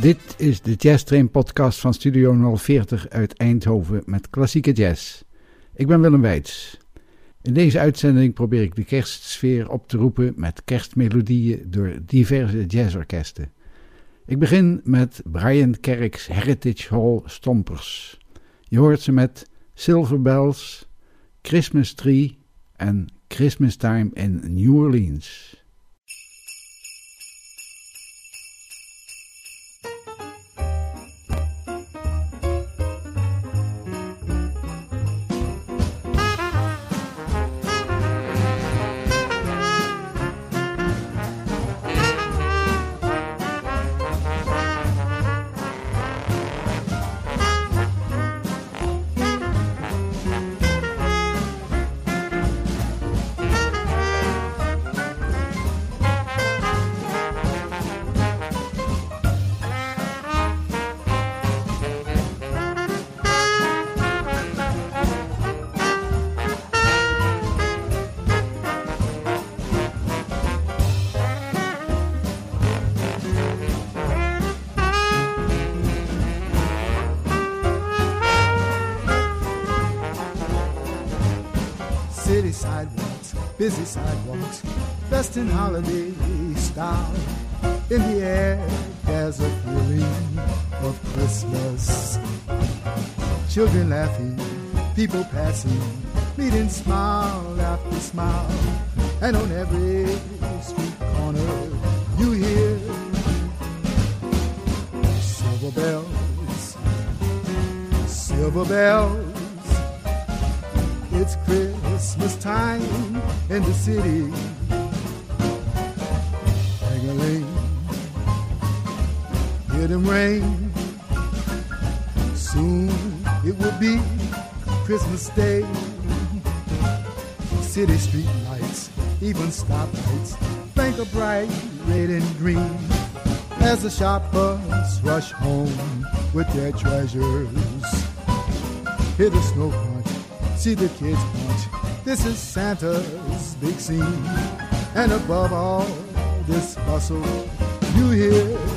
Dit is de Jazz Train podcast van Studio 040 uit Eindhoven met klassieke jazz. Ik ben Willem Weits. In deze uitzending probeer ik de kerstsfeer op te roepen met kerstmelodieën door diverse jazzorkesten. Ik begin met Brian Kerk's Heritage Hall Stompers. Je hoort ze met Silver Bells, Christmas Tree en Christmas Time in New Orleans. Style. In the air, there's a feeling of Christmas. Children laughing, people passing, meeting smile after smile. And on every street corner, you hear silver bells, silver bells. It's Christmas time in the city. Hear them rain. Soon it will be Christmas Day. City street lights, even stoplights, blink a bright red and green as the shoppers rush home with their treasures. Hear the snow crunch, see the kids punch this is Santa's big scene. And above all this bustle, you hear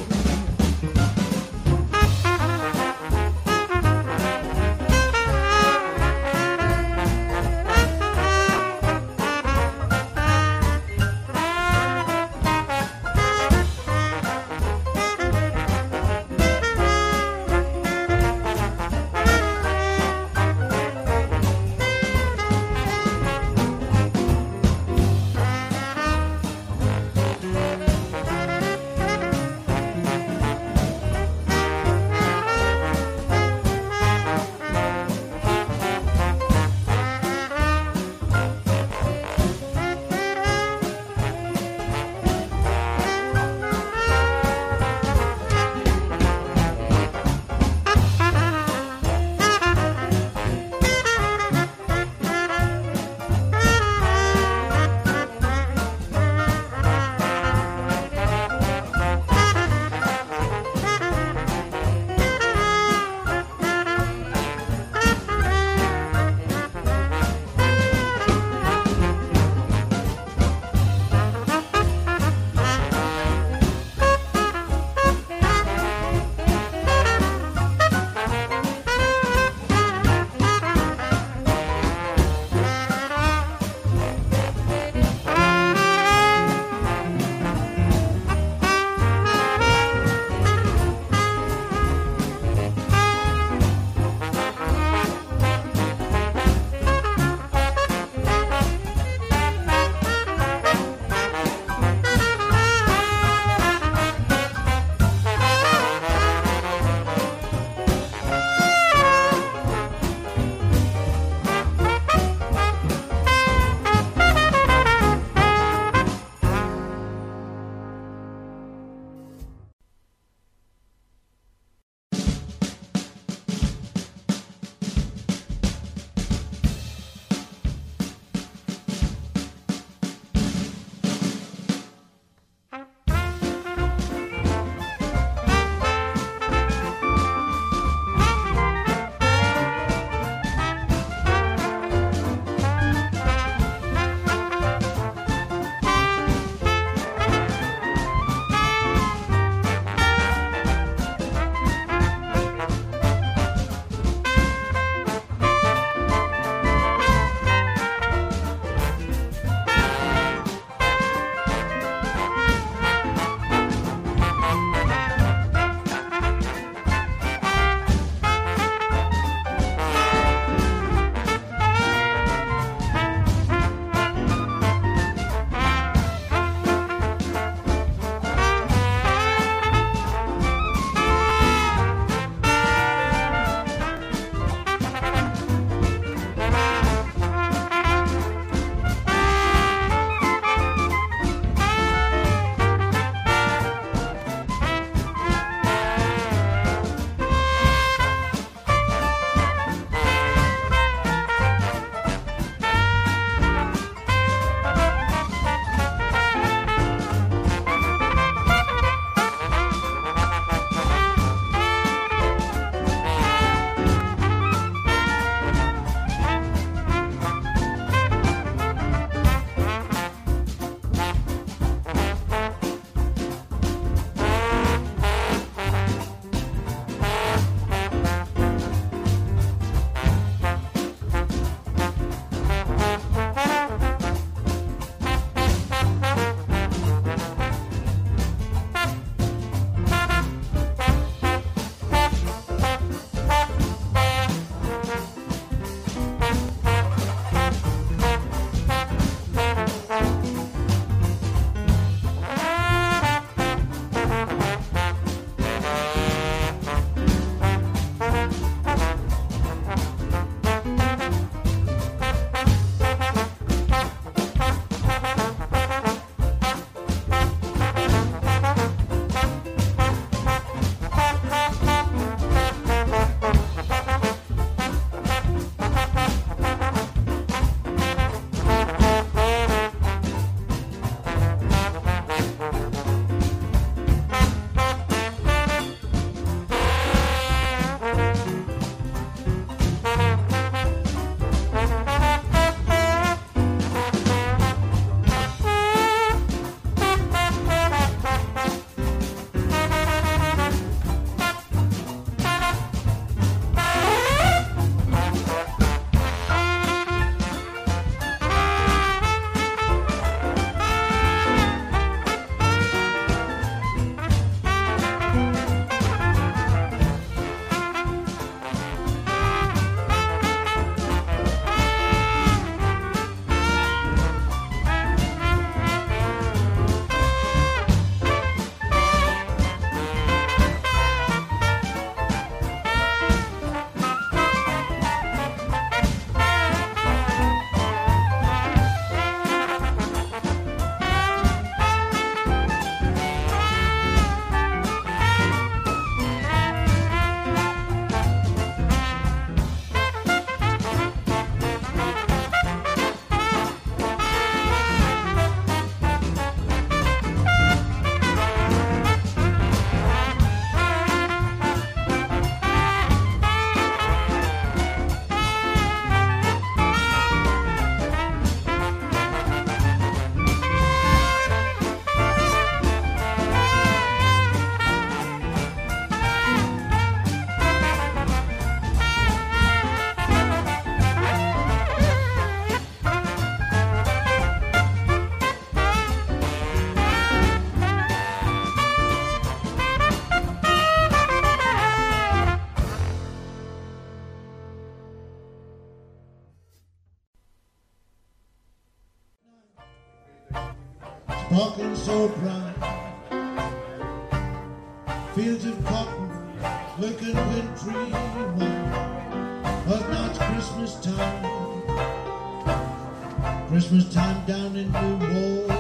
Christmas time down in New Orleans.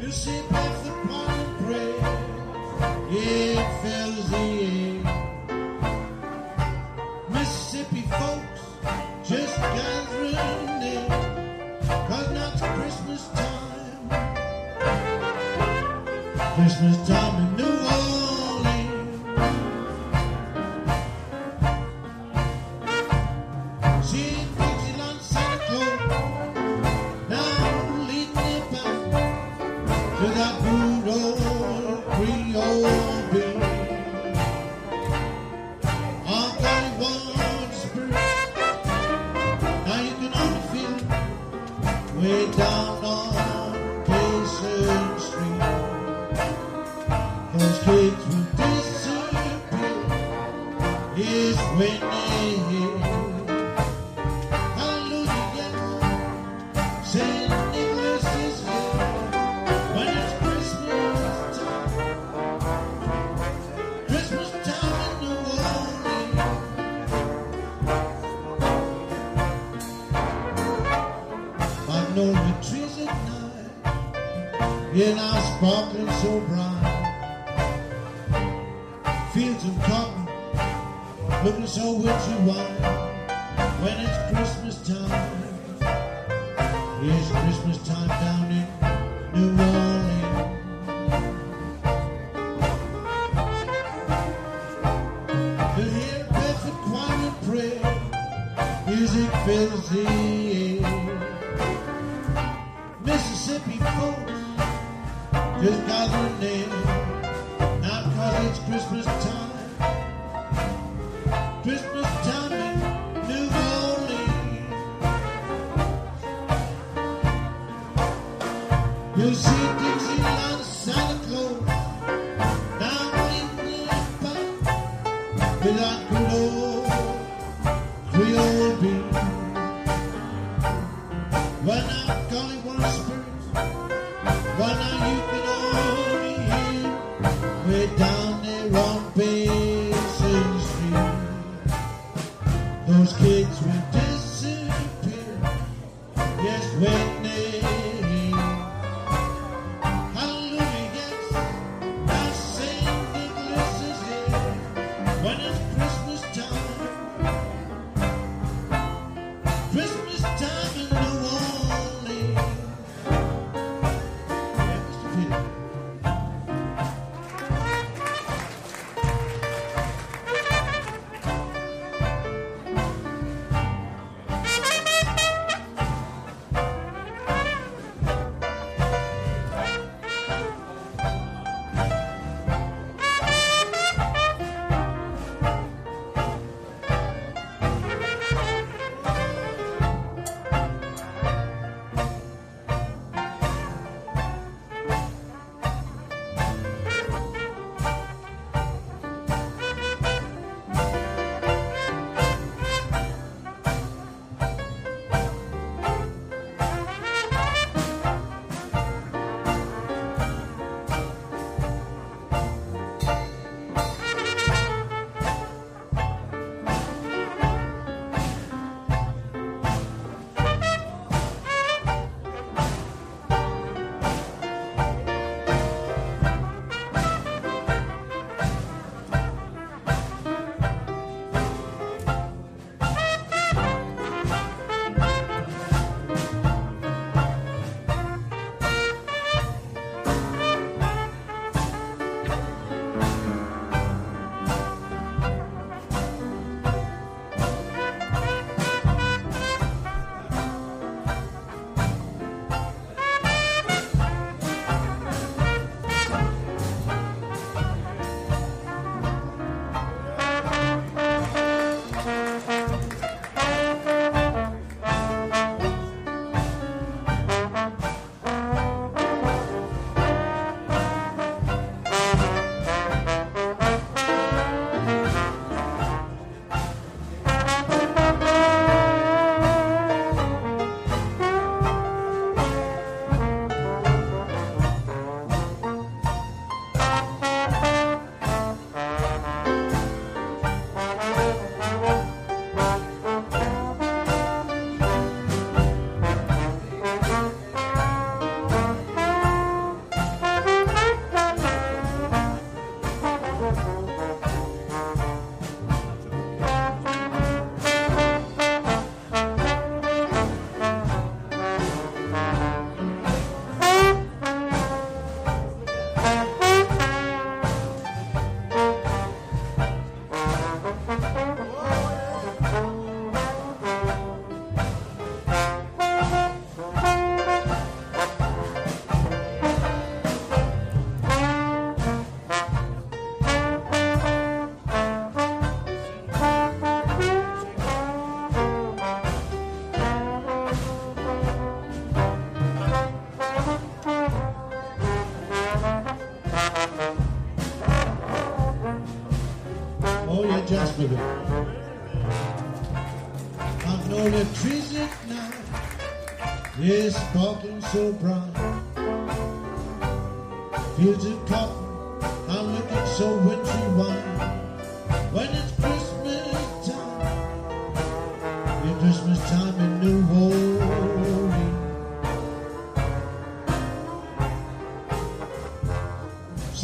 You see both the pond and pray, yeah, it fills the air. Mississippi folks just gathering in, cause now it's Christmas time. Christmas time in New Orleans.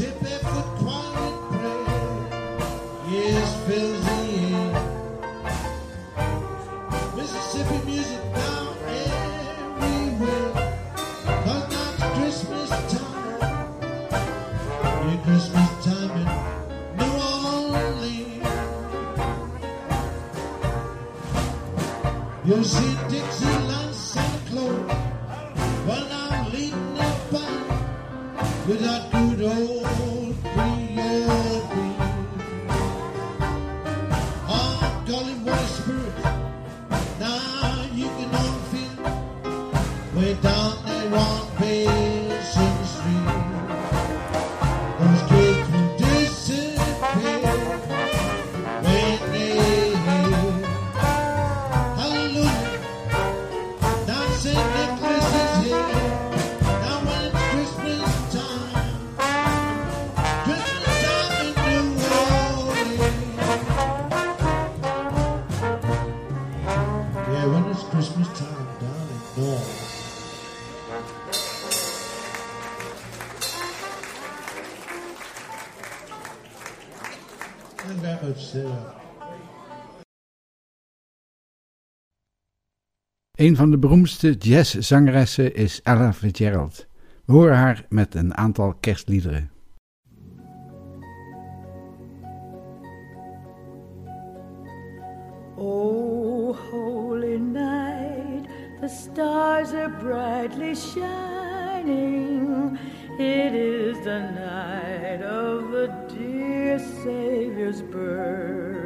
sit there for quiet. Yes, fills the air. Mississippi music now everywhere. It's Christmas time. Christmas time in New Orleans. You see Een van de beroemdste jazzzangeressen is Ella Fitzgerald. We horen haar met een aantal kerstliederen. Oh, holy night, the stars are brightly shining. It is the night of the dear Savior's birth.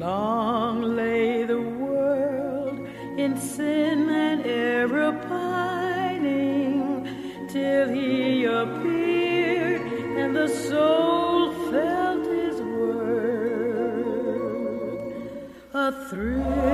Long lay the world in sin and error pining till he appeared and the soul felt his worth. A thrill.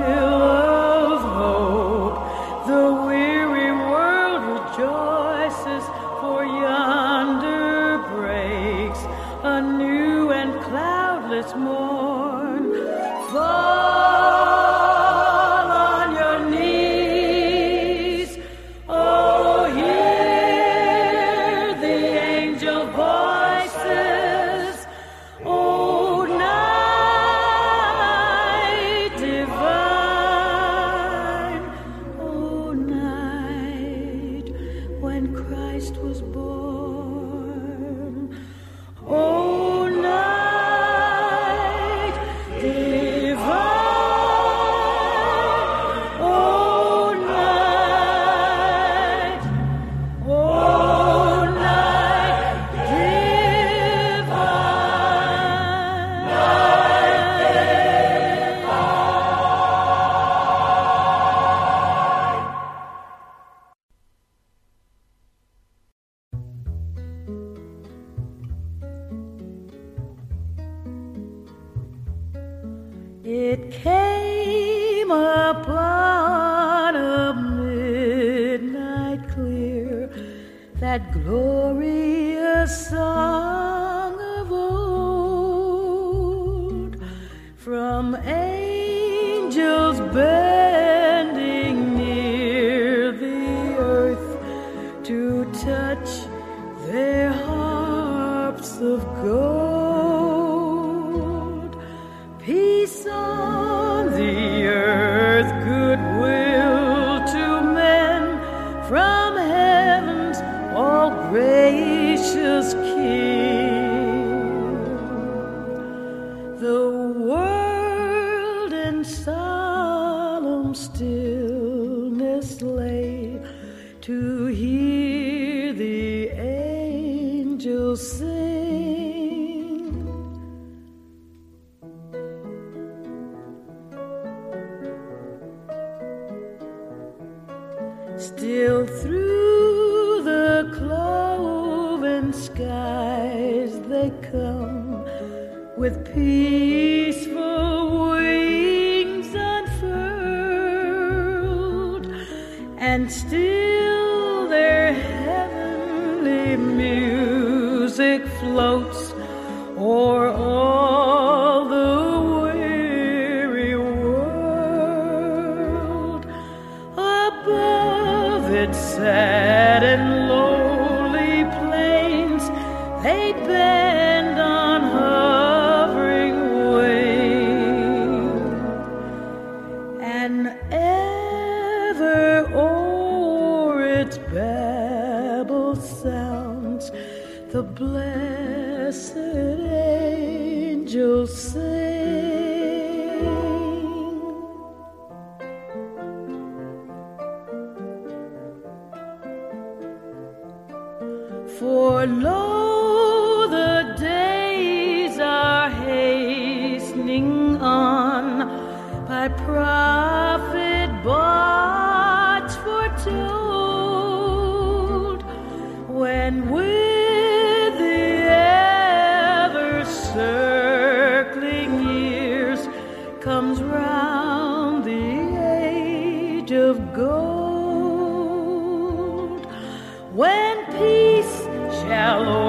when peace shall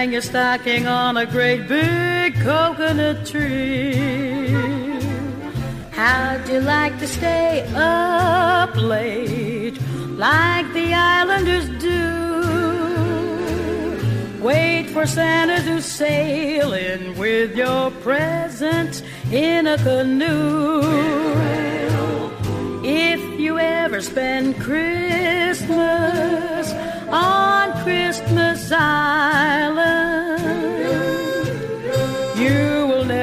hang your stocking on a great big coconut tree. How'd you like to stay up late like the islanders do? Wait for Santa to sail in with your presents in a canoe. If you ever spend Christmas on Christmas Island.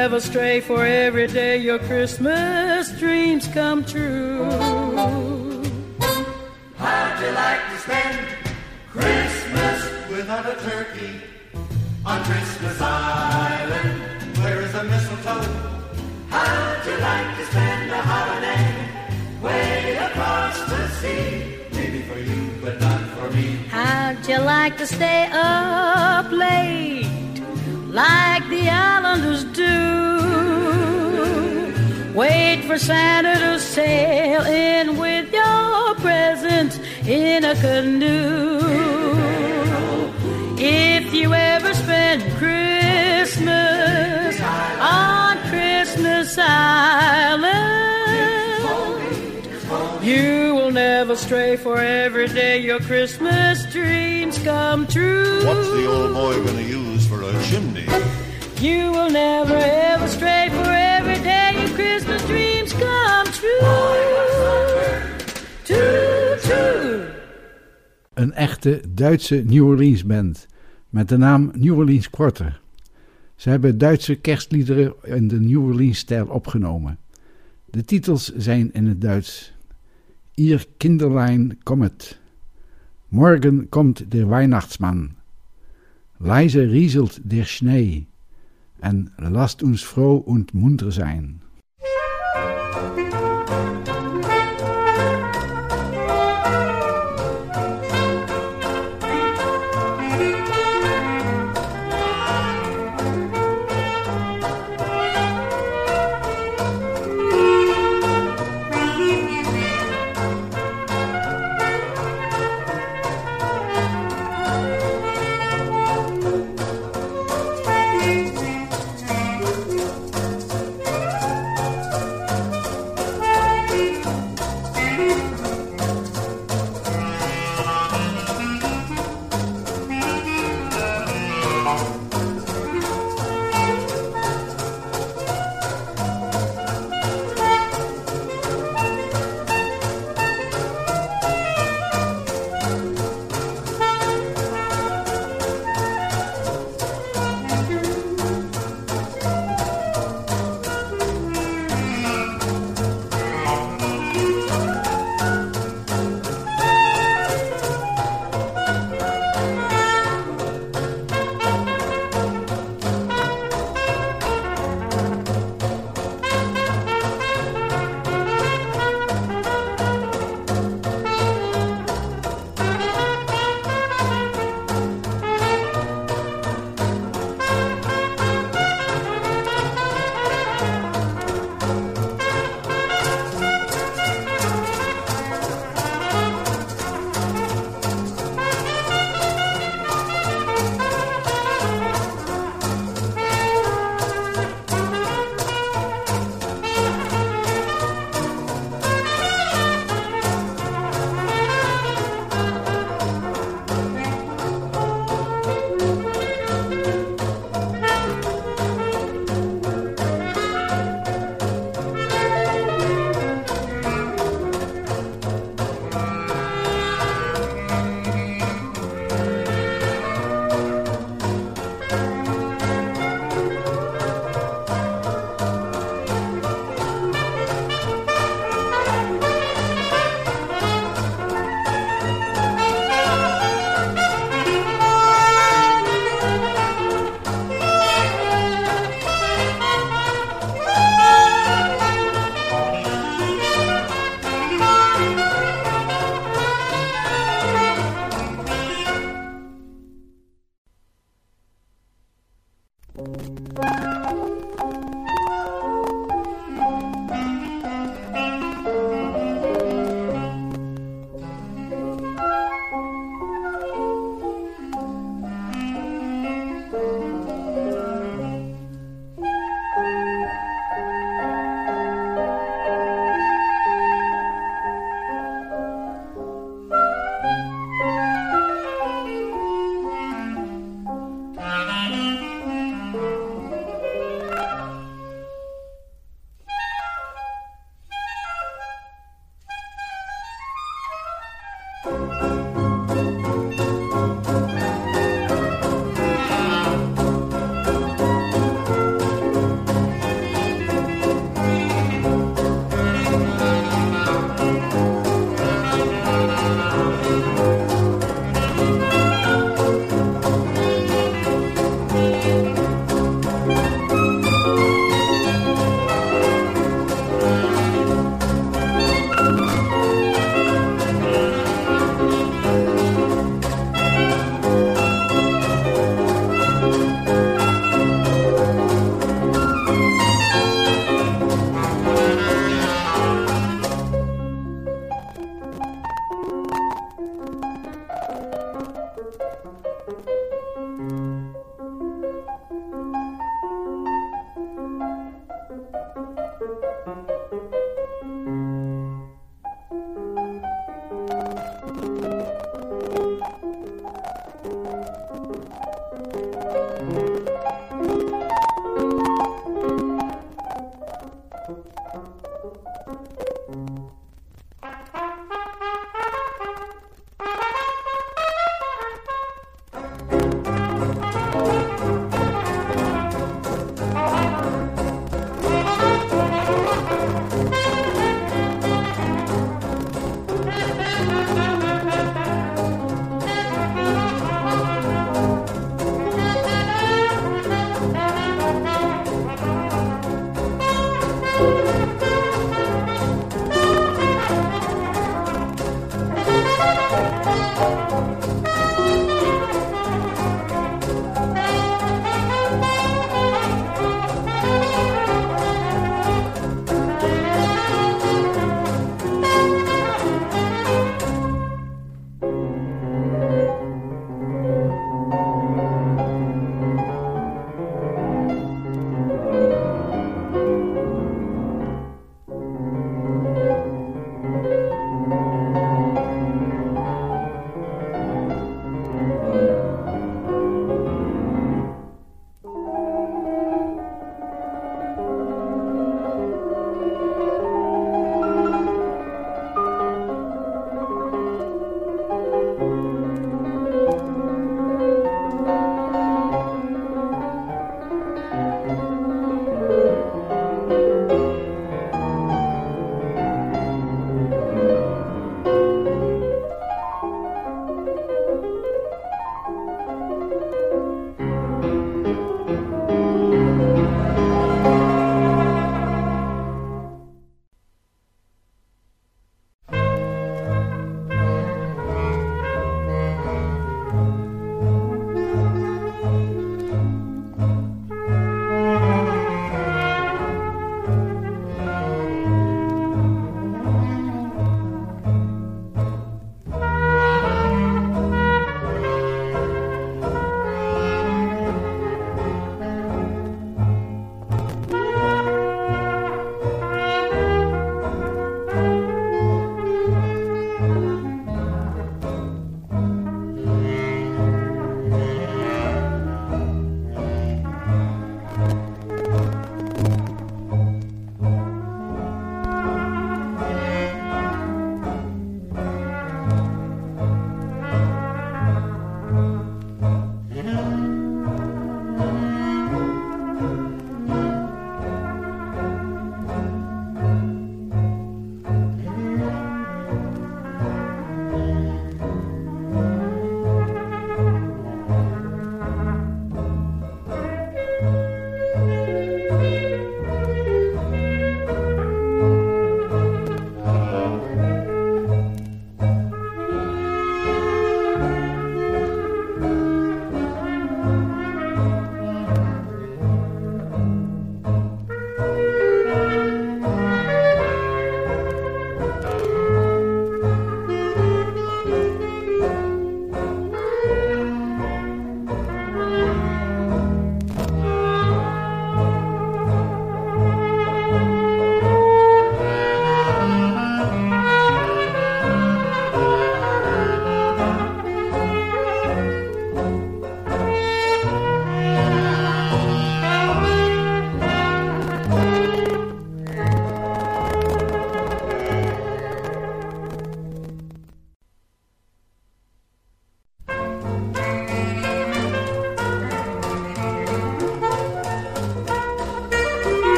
stray, for every day your Christmas dreams come true. How'd you like to spend Christmas without a turkey? On Christmas Island, where is a mistletoe? How'd you like to spend a holiday way across the sea? Maybe for you, but not for me. How'd you like to stay up late? like the islanders do. Wait for Santa to sail in with your presents in a canoe. If you ever spend Christmas on Christmas Island, you will never stray, for every day your Christmas dreams come true. What's the old boy gonna use for a chimney? You will never ever stray, for every day your Christmas dreams come true. Een echte Duitse New Orleans band met de naam New Orleans Quarter. Ze hebben Duitse kerstliederen in de New Orleans-stijl opgenomen. De titels zijn in het Duits. Ihr Kinderlein kommet. Morgen kommt der Weihnachtsmann. Leise rieselt der Schnee. En lasst uns froh und munter sein.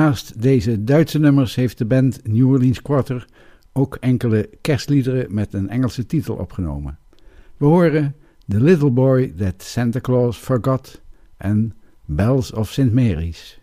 Naast deze Duitse nummers heeft de band New Orleans Quarter ook enkele kerstliederen met een Engelse titel opgenomen. We horen The Little Boy That Santa Claus Forgot en Bells of St. Mary's.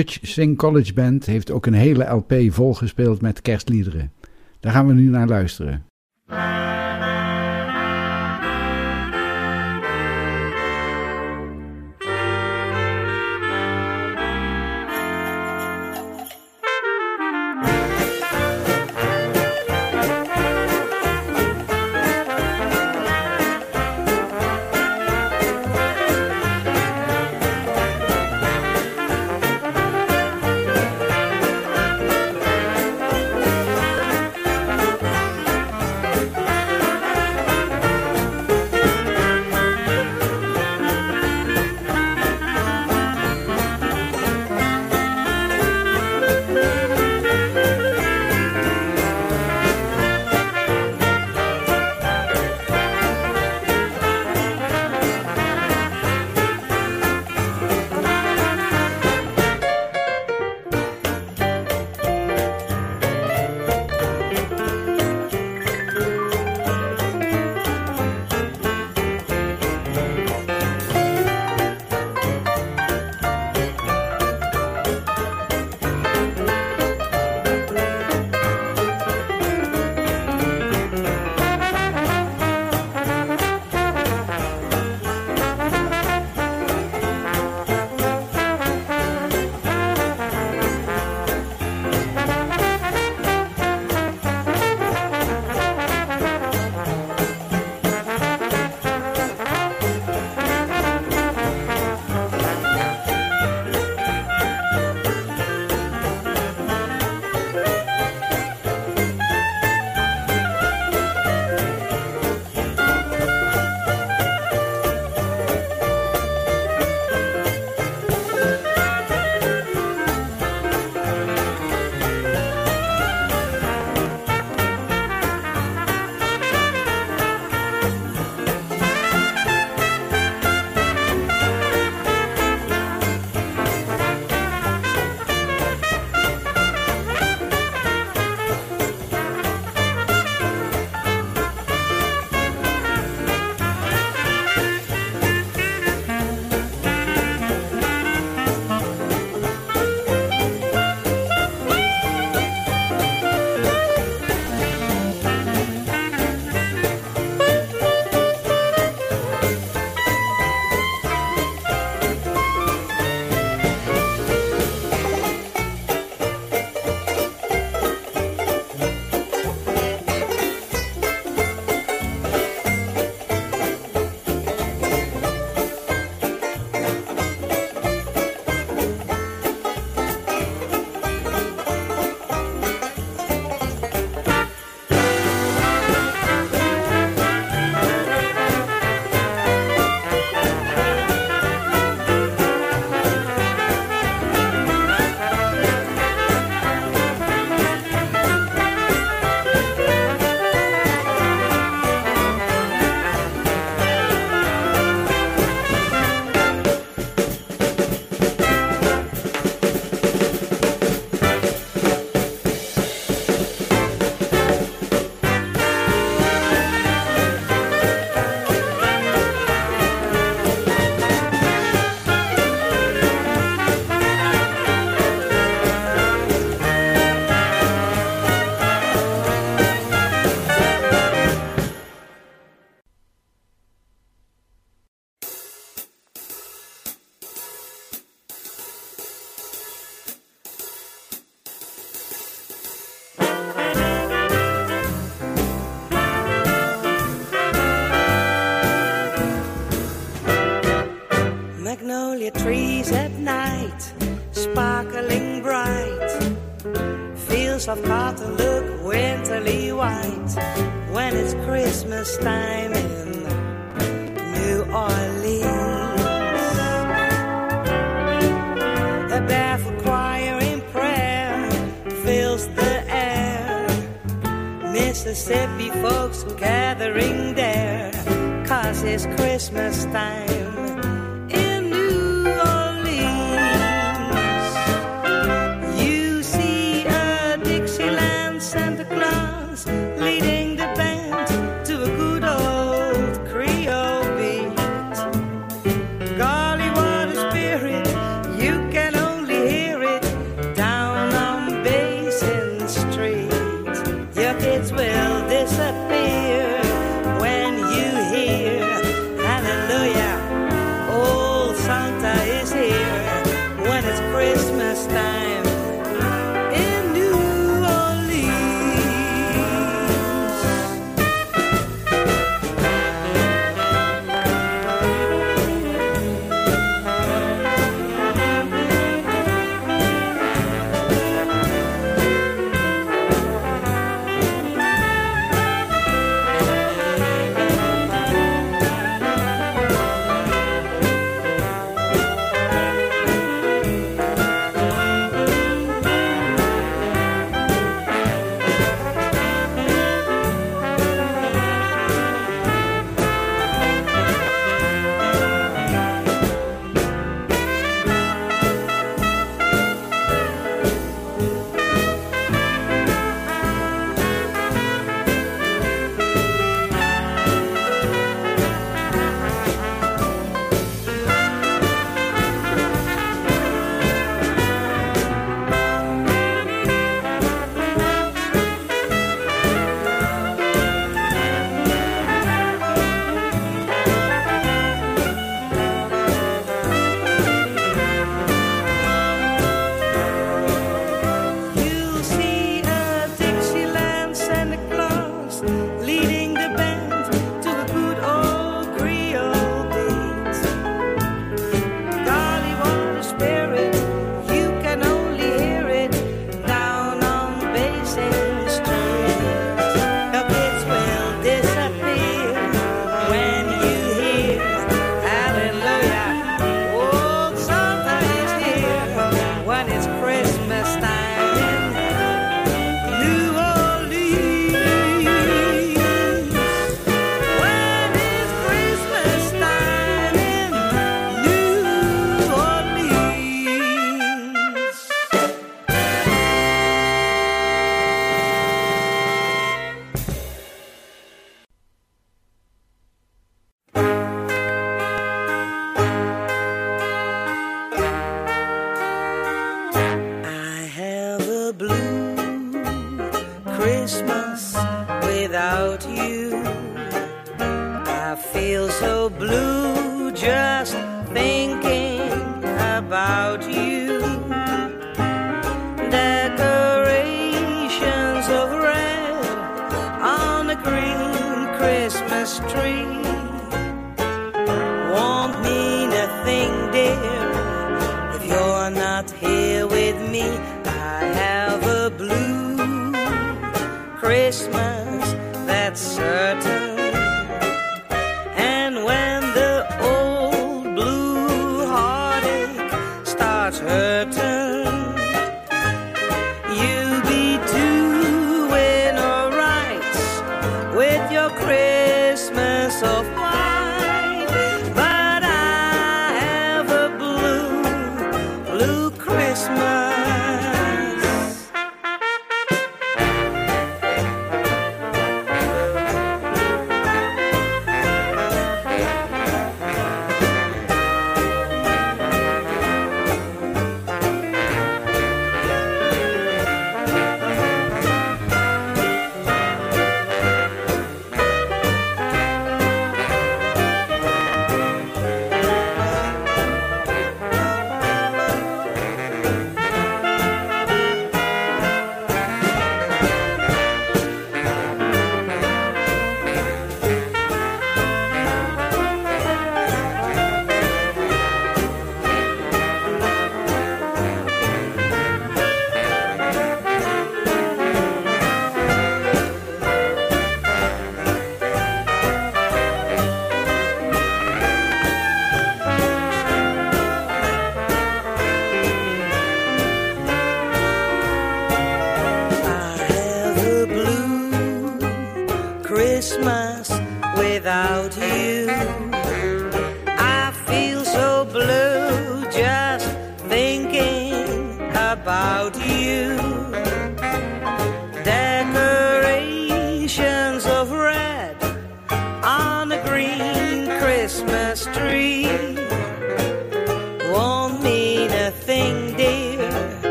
Dutch Sing College Band heeft ook een hele LP volgespeeld met kerstliederen. Daar gaan we nu naar luisteren.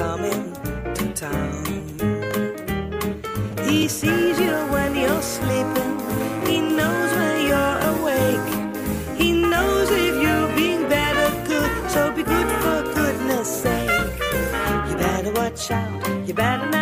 Coming to town. He sees you when you're sleeping, he knows when you're awake. He knows if you're being bad or good, so be good for goodness sake. You better watch out, you better not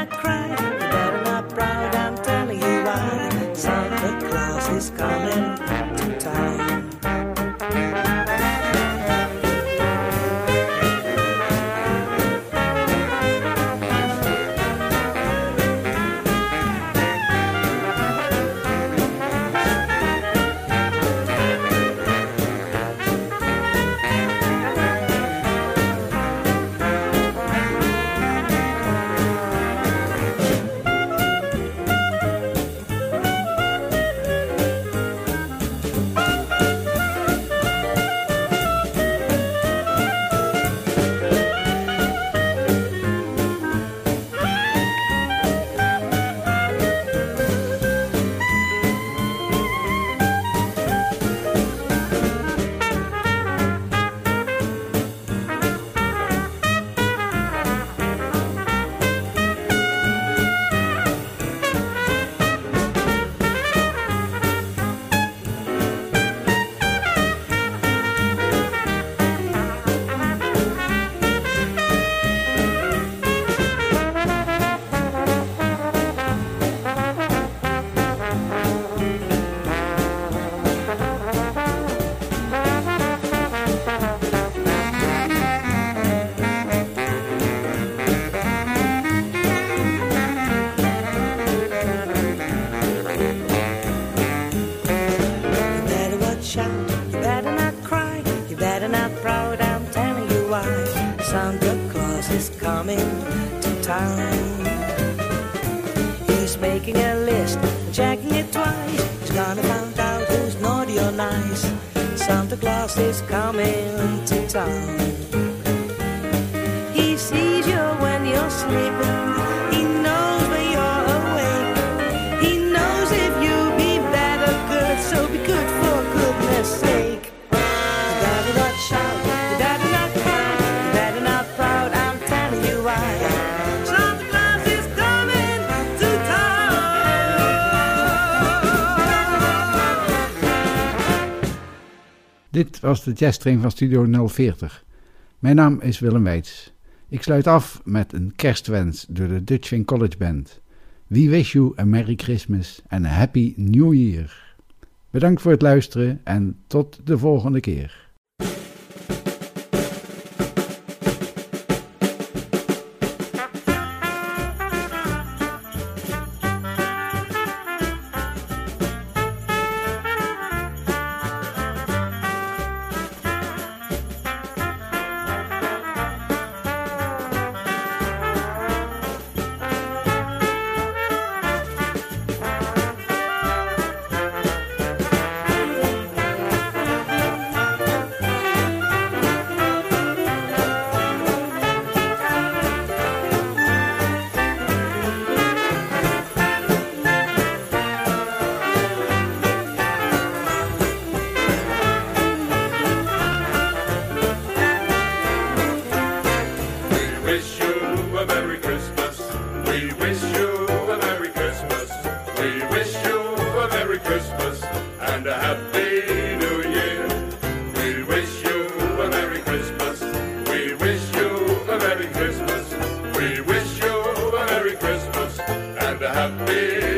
town. He's making a list, checking it twice. He's gonna find out who's naughty or nice. Santa Claus is coming to town. He sees you when you're sleeping. Dit was de jazztrain van Studio 040. Mijn naam is Willem Weits. Ik sluit af met een kerstwens door de Dutch Wing College Band. We wish you a Merry Christmas and a Happy New Year. Bedankt voor het luisteren en tot de volgende keer. We wish you a Merry Christmas and a Happy